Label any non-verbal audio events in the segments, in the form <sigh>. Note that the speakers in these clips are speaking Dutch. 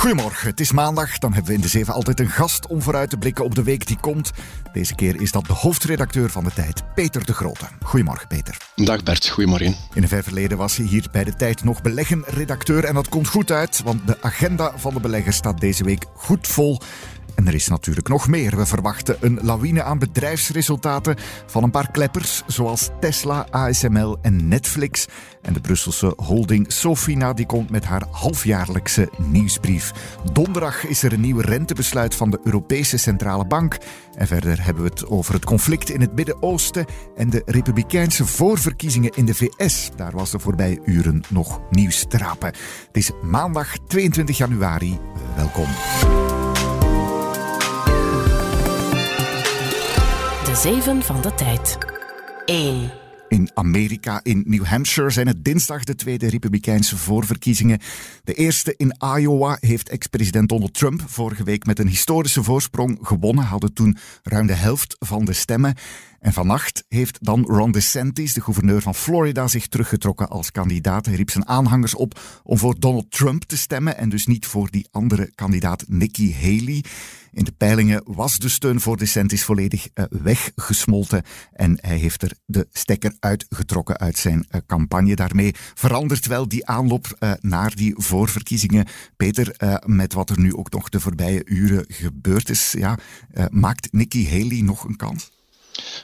Goedemorgen, het is maandag. Dan hebben we in de Zeven altijd een gast om vooruit te blikken op de week die komt. Deze keer is dat de hoofdredacteur van de Tijd, Peter de Grote. Goedemorgen, Peter. Dag Bert, goedemorgen. In ver verleden was hij hier bij de Tijd nog beleggen-redacteur. En dat komt goed uit, want de agenda van de belegger staat deze week goed vol. En er is natuurlijk nog meer. We verwachten een lawine aan bedrijfsresultaten van een paar kleppers, zoals Tesla, ASML en Netflix. En de Brusselse holding Sofina die komt met haar halfjaarlijkse nieuwsbrief. Donderdag is er een nieuw rentebesluit van de Europese Centrale Bank. En verder hebben we het over het conflict in het Midden-Oosten en de republikeinse voorverkiezingen in de VS. Daar was de voorbije uren nog nieuws te rapen. Het is maandag 22 januari. Welkom. Zeven van de Tijd. 1. In Amerika, in New Hampshire, zijn het dinsdag de tweede republikeinse voorverkiezingen. De eerste in Iowa heeft ex-president Donald Trump vorige week met een historische voorsprong gewonnen. Hadden toen ruim de helft van de stemmen. En vannacht heeft dan Ron DeSantis, de gouverneur van Florida, zich teruggetrokken als kandidaat. Hij riep zijn aanhangers op om voor Donald Trump te stemmen en dus niet voor die andere kandidaat Nikki Haley. In de peilingen was de steun voor DeSantis volledig uh, weggesmolten en hij heeft er de stekker uitgetrokken uit zijn uh, campagne. Daarmee verandert wel die aanloop uh, naar die voorverkiezingen. Peter, met wat er nu ook nog de voorbije uren gebeurd is, ja, maakt Nikki Haley nog een kans?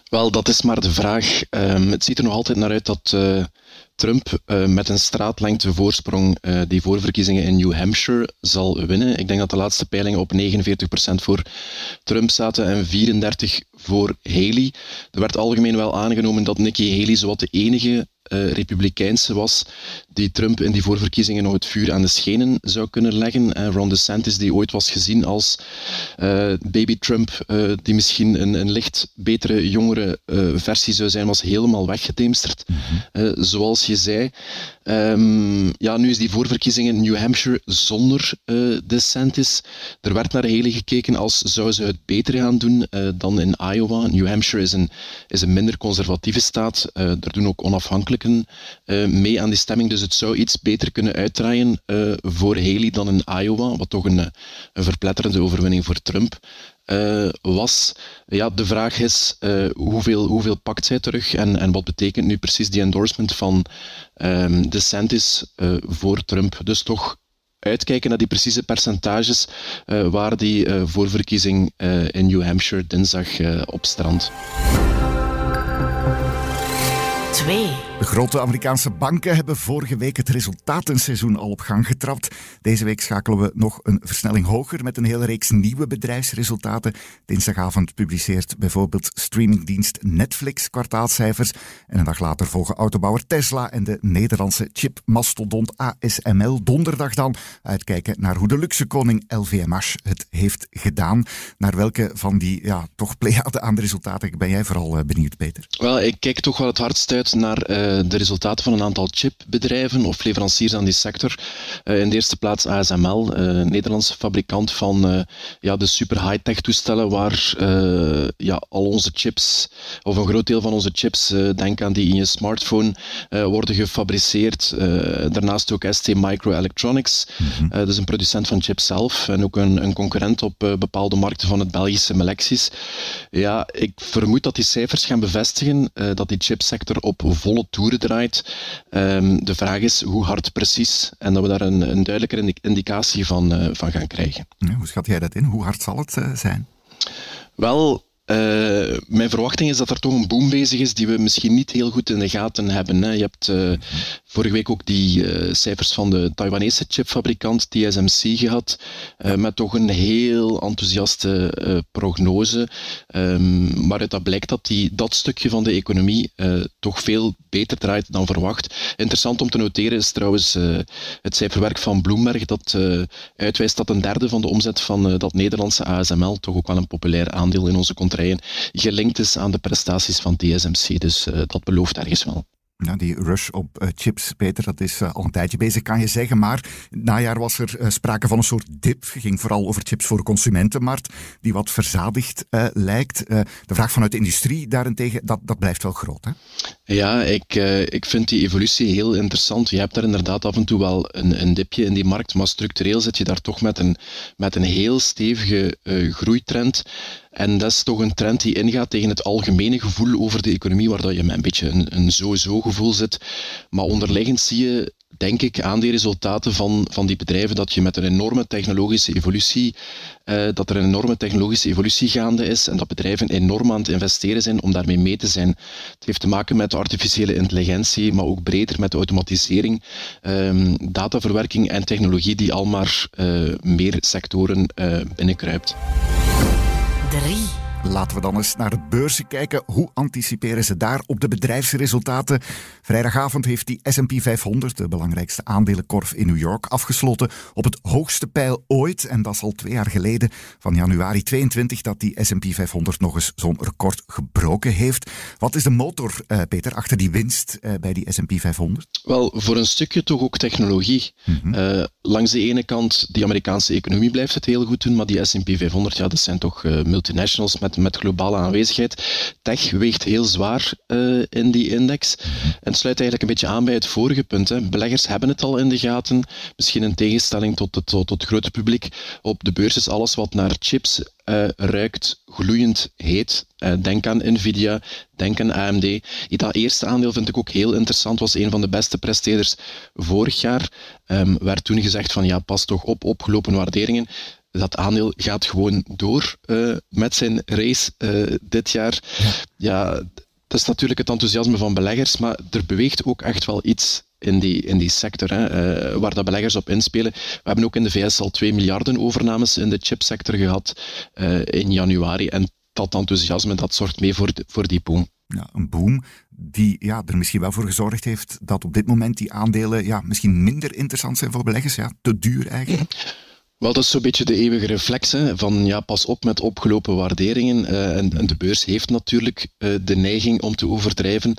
Wel, dat is maar de vraag. Um, het ziet er nog altijd naar uit dat uh, Trump uh, met een straatlengte voorsprong uh, die voorverkiezingen in New Hampshire zal winnen. Ik denk dat de laatste peilingen op 49% voor Trump zaten en 34% voor Haley. Er werd algemeen wel aangenomen dat Nikki Haley zowat de enige republikeinse was die Trump in die voorverkiezingen nog het vuur aan de schenen zou kunnen leggen. En Ron DeSantis, die ooit was gezien als uh, baby Trump, uh, die misschien een, een licht betere, jongere versie zou zijn, was helemaal weggedemsterd. Mm -hmm. zoals je zei. Um, ja, nu is die voorverkiezingen in New Hampshire zonder DeSantis. Er werd naar Haley gekeken als zou ze het beter gaan doen dan in Iowa. New Hampshire is een, is een minder conservatieve staat. er doen ook onafhankelijk uh, mee aan die stemming. Dus het zou iets beter kunnen uitdraaien uh, voor Haley dan in Iowa, wat toch een, een verpletterende overwinning voor Trump uh, was. Ja, de vraag is hoeveel, hoeveel pakt zij terug en, en wat betekent nu precies die endorsement van um, DeSantis voor Trump. Dus toch uitkijken naar die precieze percentages waar die voorverkiezing in New Hampshire dinsdag op strandt. 2. De grote Amerikaanse banken hebben vorige week het resultatenseizoen al op gang getrapt. Deze week schakelen we nog een versnelling hoger met een hele reeks nieuwe bedrijfsresultaten. Dinsdagavond publiceert bijvoorbeeld streamingdienst Netflix kwartaalcijfers. En een dag later volgen autobouwer Tesla en de Nederlandse chipmastodont ASML. Donderdag dan uitkijken naar hoe de luxe koning LVMH het heeft gedaan. Naar welke van die ja, toch pleiade aan de resultaten ben jij vooral eh, benieuwd, Peter? Wel, ik kijk toch wel het hardst uit naar uh, de resultaten van een aantal chipbedrijven of leveranciers aan die sector. Uh, in de eerste plaats ASML, uh, Nederlandse fabrikant van ja, de super high-tech toestellen waar ja, al onze chips, of een groot deel van onze chips, denk aan die in je smartphone, worden gefabriceerd. daarnaast ook ST Microelectronics, mm -hmm. dat is een producent van chips zelf en ook een, een concurrent op bepaalde markten van het Belgische Melexis. Ja, ik vermoed dat die cijfers gaan bevestigen dat die chipsector op volle toeren draait. Um, de vraag is hoe hard precies en dat we daar een, een duidelijke indicatie van, uh, van gaan krijgen. Ja, hoe schat jij dat in? Hoe hard zal het uh, zijn? Wel, uh, mijn verwachting is dat er toch een boom bezig is die we misschien niet heel goed in de gaten hebben. Hè. Je hebt uh, vorige week ook die uh, cijfers van de Taiwanese chipfabrikant TSMC gehad, met toch een heel enthousiaste prognose. Um, waaruit dat blijkt dat die, dat stukje van de economie toch veel beter draait dan verwacht. Interessant om te noteren is trouwens het cijferwerk van Bloomberg dat uitwijst dat een derde van de omzet van dat Nederlandse ASML, toch ook wel een populair aandeel in onze contract batterijen gelinkt is aan de prestaties van TSMC. Dus dat belooft ergens wel. Ja, die rush op uh, chips, Peter, dat is uh, al een tijdje bezig, kan je zeggen. Maar najaar was er uh, sprake van een soort dip. Het ging vooral over chips voor de consumentenmarkt, die wat verzadigd lijkt. de vraag vanuit de industrie daarentegen, dat, dat blijft wel groot. Hè? Ja, ik, ik vind die evolutie heel interessant. Je hebt daar inderdaad af en toe wel een, een dipje in die markt, maar structureel zit je daar toch met een, met een heel stevige groeitrend. En dat is toch een trend die ingaat tegen het algemene gevoel over de economie, waar je met een beetje een, een zo-zo gevoel zit. Maar onderliggend zie je denk ik, aan die resultaten van, van die bedrijven dat je met een enorme technologische evolutie, uh, dat er een enorme technologische evolutie gaande is en dat bedrijven enorm aan het investeren zijn om daarmee mee te zijn. Het heeft te maken met artificiële intelligentie, maar ook breder met automatisering, um, dataverwerking en technologie die al maar uh, meer sectoren uh, binnenkruipt. 3. Laten we dan eens naar de beurzen kijken. Hoe anticiperen ze daar op de bedrijfsresultaten? Vrijdagavond heeft die S&P 500, de belangrijkste aandelenkorf in New York, afgesloten op het hoogste pijl ooit. En dat is al twee jaar geleden, van januari 22, dat die S&P 500 nog eens zo'n record gebroken heeft. Wat is de motor, uh, Peter, achter die winst uh, bij die S&P 500? Wel, voor een stukje toch ook technologie. Mm -hmm. uh, langs de ene kant, die Amerikaanse economie blijft het heel goed doen, maar die S&P 500, ja, dat zijn toch multinationals met met, globale aanwezigheid. Tech weegt heel zwaar uh, in die index. En sluit eigenlijk een beetje aan bij het vorige punt. Hè. Beleggers hebben het al in de gaten. Misschien in tegenstelling tot het, tot, het grote publiek. Op de beurs is alles wat naar chips uh, ruikt gloeiend heet. Uh, denk aan Nvidia, denk aan AMD. Dat eerste aandeel vind ik ook heel interessant, was een van de beste presteerders vorig jaar. Um, werd toen gezegd van ja, pas toch op, opgelopen waarderingen dat aandeel gaat gewoon door uh, met zijn race uh, dit jaar. Ja. ja, dat is natuurlijk het enthousiasme van beleggers, maar er beweegt ook echt wel iets in die, in die sector, hè, uh, waar dat beleggers op inspelen. We hebben ook in de VS al 2 miljarden overnames in de chipsector gehad in januari. En dat enthousiasme dat zorgt mee voor, de, voor die boom. Ja, een boom die ja, er misschien wel voor gezorgd heeft dat op dit moment die aandelen ja, misschien minder interessant zijn voor beleggers. Ja, te duur eigenlijk. Wel, dat is zo'n beetje de eeuwige reflex hè, van ja, pas op met opgelopen waarderingen. Uh, en, en, de beurs heeft natuurlijk uh, de neiging om te overdrijven.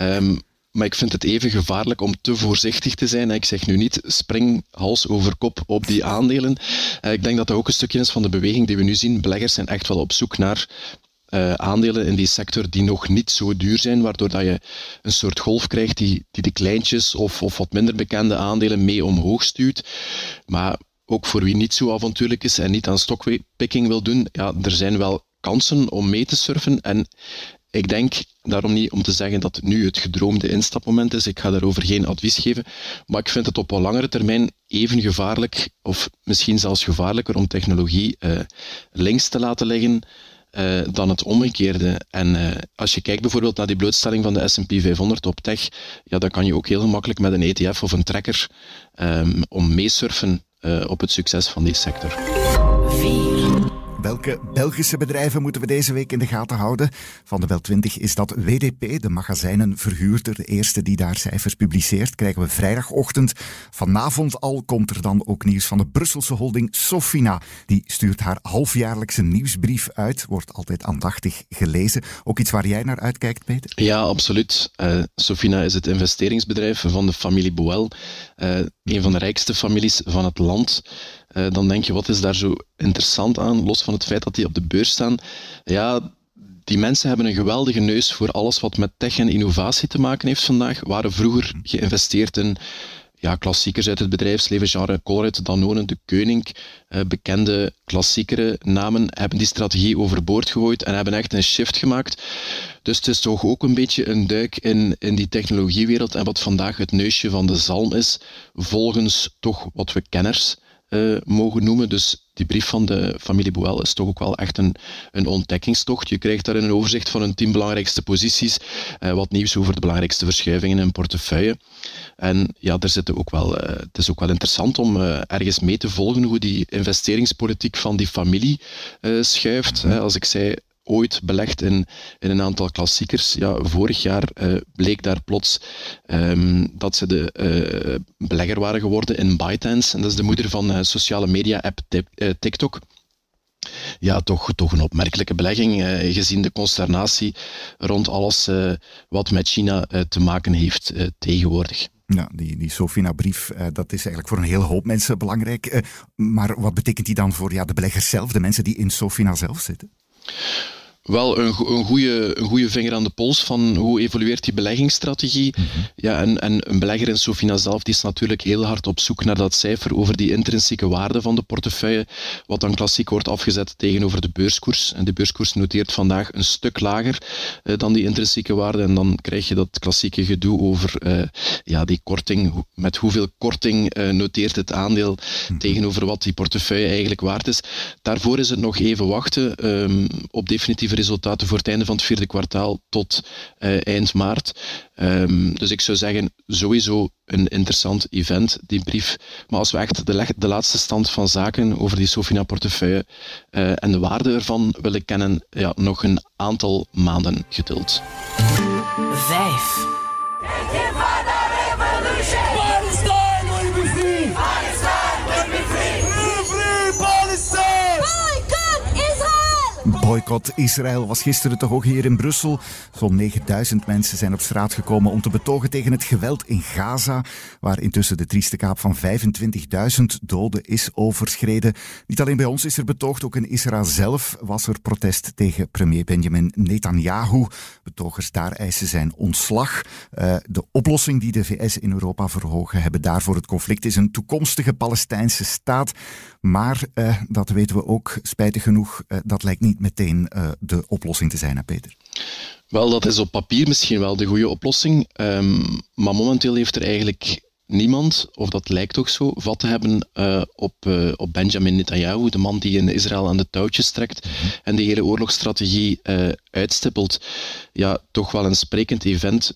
Um, maar ik vind het even gevaarlijk om te voorzichtig te zijn. Ik zeg nu niet spring hals over kop op die aandelen. Uh, ik denk dat dat ook een stukje is van de beweging die we nu zien. Beleggers zijn echt wel op zoek naar aandelen in die sector die nog niet zo duur zijn, waardoor dat je een soort golf krijgt die, die de kleintjes of, of wat minder bekende aandelen mee omhoog stuurt. Maar ook voor wie niet zo avontuurlijk is en niet aan stockpicking wil doen, ja, er zijn wel kansen om mee te surfen. En ik denk daarom niet om te zeggen dat nu het gedroomde instapmoment is. Ik ga daarover geen advies geven. Maar ik vind het op een langere termijn even gevaarlijk, of misschien zelfs gevaarlijker, om technologie uh, links te laten liggen. Uh, dan het omgekeerde. En uh, als je kijkt bijvoorbeeld naar die blootstelling van de S&P 500 op tech, ja, dan kan je ook heel gemakkelijk met een ETF of een tracker um, om meesurfen op het succes van die sector. 4. Welke Belgische bedrijven moeten we deze week in de gaten houden? Van de Wel 20 is dat WDP, de magazijnenverhuurder, de eerste die daar cijfers publiceert. Krijgen we vrijdagochtend. Vanavond al komt er dan ook nieuws van de Brusselse holding Sofina. Die stuurt haar halfjaarlijkse nieuwsbrief uit. Wordt altijd aandachtig gelezen. Ook iets waar jij naar uitkijkt, Peter? Ja, absoluut. Uh, Sofina is het investeringsbedrijf van de familie Boel. Uh, een van de rijkste families van het land. Uh, dan denk je, wat is daar zo interessant aan, los van het feit dat die op de beurs staan? Ja, die mensen hebben een geweldige neus voor alles wat met tech en innovatie te maken heeft vandaag. Waren vroeger geïnvesteerd in ja, klassiekers uit het bedrijfsleven, genre Colruyt, Danone, De Keuning, uh, bekende klassiekere namen, hebben die strategie overboord gegooid en hebben echt een shift gemaakt. Dus het is toch ook een beetje een duik in, in die technologiewereld en wat vandaag het neusje van de zalm is, volgens toch wat we kenners uh, mogen noemen. Dus die brief van de familie Boel is toch ook wel echt een, een ontdekkingstocht. Je krijgt daar een overzicht van hun tien belangrijkste posities, uh, wat nieuws over de belangrijkste verschuivingen in portefeuille. En ja, er zitten ook wel, uh, het is ook wel interessant om ergens mee te volgen hoe die investeringspolitiek van die familie schuift. Als ik zei, ooit belegd in, in een aantal klassiekers. Ja, vorig jaar uh, bleek daar plots um, dat ze de uh, belegger waren geworden in ByteDance. En dat is de moeder van uh, sociale media-app TikTok. ja, toch, toch een opmerkelijke belegging, eh, gezien de consternatie rond alles eh, wat met China eh, te maken heeft eh, tegenwoordig. Ja, die, die Sofina-brief, eh, dat is eigenlijk voor een hele hoop mensen belangrijk. Eh, maar wat betekent die dan voor ja, de beleggers zelf, de mensen die in Sofina zelf zitten? Wel een, een, goede, een goede vinger aan de pols van hoe evolueert die beleggingsstrategie. Mm -hmm. ja, en, en een belegger in Sofina zelf die is natuurlijk heel hard op zoek naar dat cijfer over die intrinsieke waarde van de portefeuille, wat dan klassiek wordt afgezet tegenover de beurskoers. En de beurskoers noteert vandaag een stuk lager uh, dan die intrinsieke waarde. En dan krijg je dat klassieke gedoe over uh, ja, die korting. Met hoeveel korting uh, noteert het aandeel mm -hmm. tegenover wat die portefeuille eigenlijk waard is. Daarvoor is het nog even wachten um, op definitieve resultaten voor het einde van het vierde kwartaal tot uh, eind maart. Um, dus ik zou zeggen, sowieso een interessant event, die brief. Maar als we echt de, de laatste stand van zaken over die Sofina-portefeuille uh, en de waarde ervan willen kennen, ja, nog een aantal maanden geduld. Vijf. Boycott Israël was gisteren te hoog hier in Brussel. Zo'n 9000 mensen zijn op straat gekomen om te betogen tegen het geweld in Gaza, waar intussen de trieste kaap van 25.000 doden is overschreden. Niet alleen bij ons is er betoogd, ook in Israël zelf was er protest tegen premier Benjamin Netanyahu. Betogers daar eisen zijn ontslag. Uh, de oplossing die de VS in Europa verhogen hebben daarvoor het conflict is een toekomstige Palestijnse staat. Maar uh, dat weten we ook, spijtig genoeg, uh, dat lijkt niet meteen uh, de oplossing te zijn, hè, Peter. Wel, dat is op papier misschien wel de goede oplossing. Um, maar momenteel heeft er eigenlijk niemand, of dat lijkt toch zo, vat te hebben uh, op, uh, op Benjamin Netanyahu, de man die in Israël aan de touwtjes trekt en de hele oorlogsstrategie uh, uitstippelt. Ja, toch wel een sprekend event.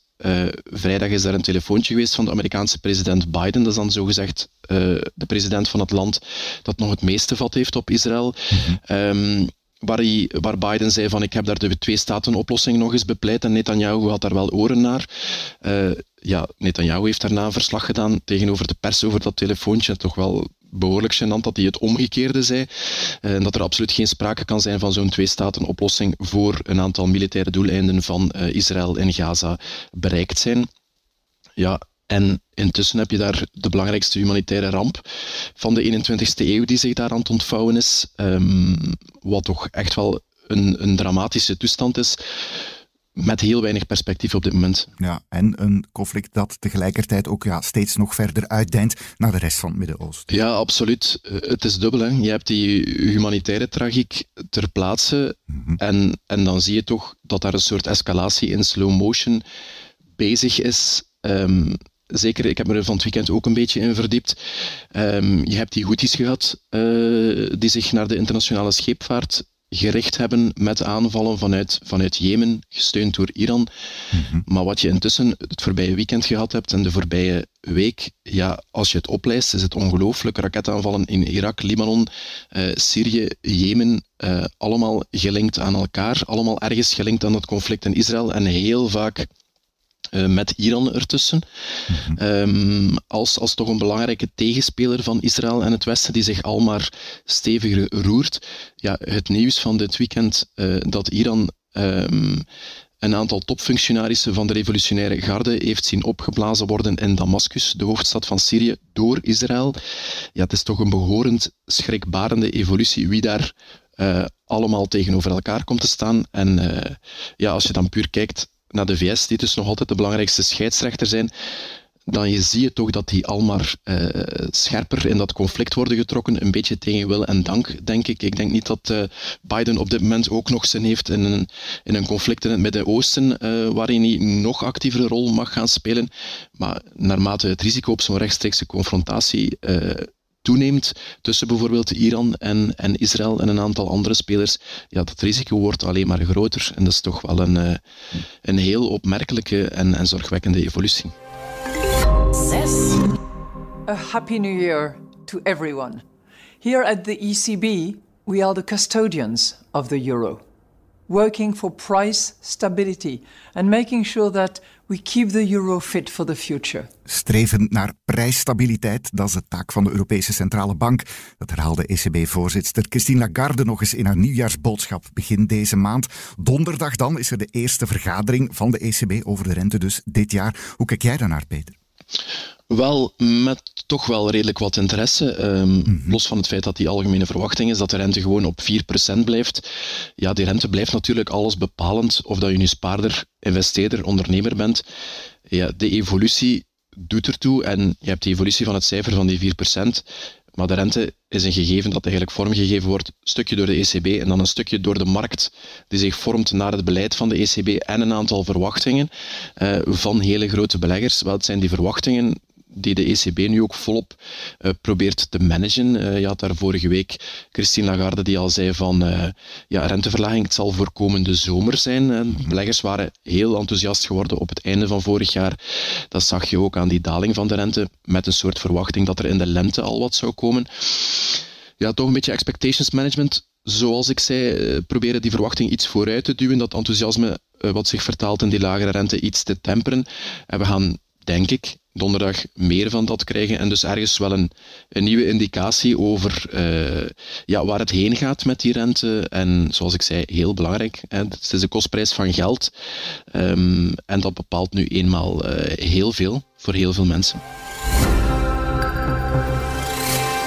vrijdag is daar een telefoontje geweest van de Amerikaanse president Biden. Dat is dan zogezegd de president van het land dat nog het meeste vat heeft op Israël. -hmm. um, waar, hij, waar Biden zei van ik heb daar de twee-staten-oplossing nog eens bepleit en Netanyahu had daar wel oren naar. Uh, ja, Netanyahu heeft daarna een verslag gedaan tegenover de pers over dat telefoontje. Toch wel behoorlijk gênant dat hij het omgekeerde zei. En uh, dat er absoluut geen sprake kan zijn van zo'n twee-staten-oplossing voor een aantal militaire doeleinden van uh, Israël en Gaza bereikt zijn. Ja, en intussen heb je daar de belangrijkste humanitaire ramp van de 21ste eeuw die zich daar aan het ontvouwen is. Um, wat toch echt wel een, een dramatische toestand is met heel weinig perspectief op dit moment. Ja, en een conflict dat tegelijkertijd ook ja, steeds nog verder uitdijnt naar de rest van het Midden-Oosten. Ja, absoluut. Het is dubbel. Hè. Je hebt die humanitaire tragiek ter plaatse mm -hmm. en, en dan zie je toch dat daar een soort escalatie in slow motion bezig is. Um, Zeker, ik heb me er van het weekend ook een beetje in verdiept. Um, je hebt die Houthis gehad, uh, die zich naar de internationale scheepvaart gericht hebben met aanvallen vanuit, vanuit Jemen, gesteund door Iran. Mm-hmm. Maar wat je intussen het voorbije weekend gehad hebt en de voorbije week, ja, als je het oplijst, is het ongelooflijk. Raketaanvallen in Irak, Libanon, uh, Syrië, Jemen, uh, allemaal gelinkt aan elkaar, allemaal ergens gelinkt aan het conflict in Israël en heel vaak uh, met Iran ertussen. Mm-hmm. Um, als, als toch een belangrijke tegenspeler van Israël en het Westen, die zich al maar steviger roert. Ja, het nieuws van dit weekend uh, dat Iran um, een aantal topfunctionarissen van de revolutionaire garde heeft zien opgeblazen worden in Damascus, de hoofdstad van Syrië, door Israël. Ja, het is toch een behorend schrikbarende evolutie wie daar uh, allemaal tegenover elkaar komt te staan. En uh, ja, als je dan puur kijkt naar de VS, die dus nog altijd de belangrijkste scheidsrechter zijn, dan je zie je toch dat die al maar uh, scherper in dat conflict worden getrokken. Een beetje tegen wil en dank, denk ik. Ik denk niet dat uh, Biden op dit moment ook nog zin heeft in een, in een conflict in het Midden-Oosten, uh, waarin hij nog actievere rol mag gaan spelen. Maar naarmate het risico op zo'n rechtstreekse confrontatie toeneemt tussen bijvoorbeeld Iran en, en Israël en een aantal andere spelers, ja, dat risico wordt alleen maar groter. En dat is toch wel een, uh, een heel opmerkelijke en, en zorgwekkende evolutie. Zes. A happy new year to everyone. Here at the ECB, we are the custodians of the euro. Working for price stability and making sure that we keep the euro fit for the future. Streven naar prijsstabiliteit, dat is de taak van de Europese Centrale Bank. Dat herhaalde ECB-voorzitter Christine Lagarde nog eens in haar nieuwjaarsboodschap begin deze maand. Donderdag dan is er de eerste vergadering van de ECB over de rente dus dit jaar. Hoe kijk jij daarnaar, Peter? Wel, met toch wel redelijk wat interesse. Ehm, mhm. Los van het feit dat die algemene verwachting is dat de rente gewoon op 4% blijft. Ja, die rente blijft natuurlijk alles bepalend of dat je nu spaarder, investeerder, ondernemer bent. Ja, de evolutie doet ertoe en je hebt de evolutie van het cijfer van die 4%. Maar de rente is een gegeven dat eigenlijk vormgegeven wordt, een stukje door de ECB en dan een stukje door de markt, die zich vormt naar het beleid van de ECB en een aantal verwachtingen uh, van hele grote beleggers. Wat zijn die verwachtingen? Die de ECB nu ook volop uh, probeert te managen. Uh, je had daar vorige week Christine Lagarde die al zei van uh, ja, renteverlaging het zal voor komende zomer zijn. En beleggers waren heel enthousiast geworden op het einde van vorig jaar. Dat zag je ook aan die daling van de rente met een soort verwachting dat er in de lente al wat zou komen. Ja, toch een beetje expectations management. Zoals ik zei, proberen die verwachting iets vooruit te duwen, dat enthousiasme wat zich vertaalt in die lagere rente iets te temperen. En we gaan denk ik, donderdag meer van dat krijgen. En dus ergens wel een, een nieuwe indicatie over uh, ja, waar het heen gaat met die rente. En zoals ik zei, heel belangrijk. Hè, het is de kostprijs van geld. Um, en dat bepaalt nu eenmaal uh, heel veel voor heel veel mensen.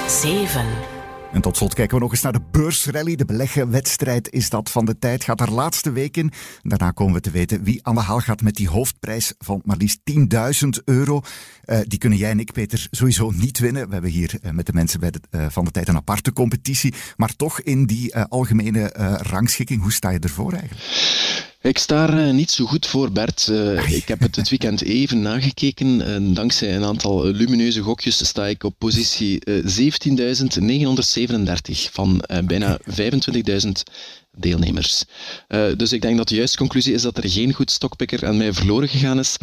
7. En tot slot kijken we nog eens naar de beursrally. De beleggenwedstrijd is dat van de tijd. Gaat er laatste week in. Daarna komen we te weten wie aan de haal gaat met die hoofdprijs van maar liefst 10.000 euro. Uh, die kunnen jij en ik, Peter, sowieso niet winnen. We hebben hier uh, met de mensen bij de, uh, van de tijd een aparte competitie. Maar toch in die algemene rangschikking, hoe sta je ervoor eigenlijk? Ik sta er niet zo goed voor, Bert. Uh, ik heb het het weekend <laughs> even nagekeken. En dankzij een aantal lumineuze gokjes sta ik op positie uh, 17.937 van uh, bijna 25.000 deelnemers. dus ik denk dat de juiste conclusie is dat er geen goed stokpikker aan mij verloren gegaan is.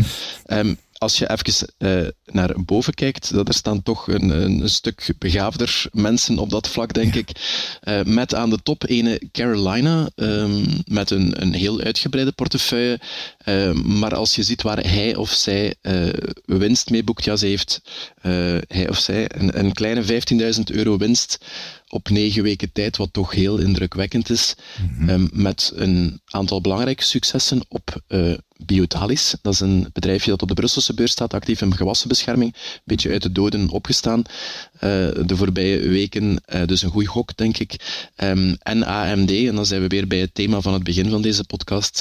Um, <laughs> als je even uh, naar boven kijkt, dat er staan toch een, een, stuk begaafder mensen op dat vlak, denk ik. Uh, met aan de top ene Carolina, um, met een, een heel uitgebreide portefeuille. Uh, maar als je ziet waar hij of zij winst mee boekt, ja, ze heeft hij of zij een, een kleine 15.000 euro winst op negen weken tijd, wat toch heel indrukwekkend is. Mm -hmm. met een aantal belangrijke successen op uh, Biotalis. Dat is een bedrijfje dat op de Brusselse beurs staat, actief in gewassenbescherming. Een beetje uit de doden opgestaan uh, de voorbije weken. Uh, dus een goede gok, denk ik. Um, en AMD, en dan zijn we weer bij het thema van het begin van deze podcast.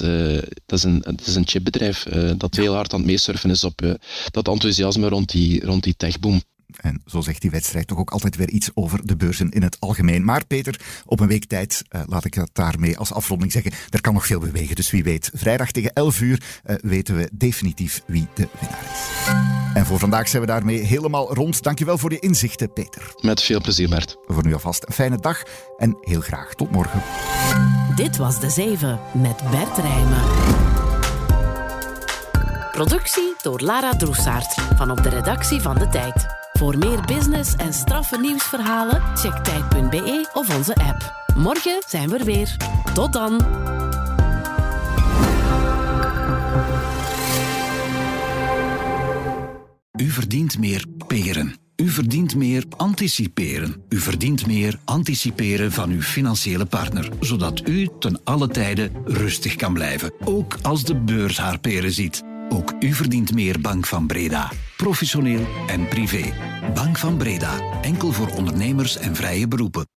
dat, is een, dat is een chipbedrijf dat heel hard aan het meesurfen is op dat enthousiasme rond die, rond die techboom. En zo zegt die wedstrijd toch ook altijd weer iets over de beurzen in het algemeen. Maar Peter, op een week tijd, uh, laat ik dat daarmee als afronding zeggen, er kan nog veel bewegen. Dus wie weet, vrijdag tegen 11 uur uh, weten we definitief wie de winnaar is. En voor vandaag zijn we daarmee helemaal rond. Dankjewel voor je inzichten, Peter. Met veel plezier, Bert. Voor nu alvast een fijne dag en heel graag tot morgen. Dit was De Zeven met Bert Rijmen. Productie door Lara Droesaert van op de redactie van De Tijd. Voor meer business en straffe nieuwsverhalen, check tijd.be of onze app. Morgen zijn we er weer. Tot dan! U verdient meer peren. U verdient meer anticiperen. U verdient meer anticiperen van uw financiële partner, zodat u ten alle tijde rustig kan blijven, ook als de beurs haar peren ziet. Ook u verdient meer Bank van Breda. Professioneel en privé. Bank van Breda. Enkel voor ondernemers en vrije beroepen.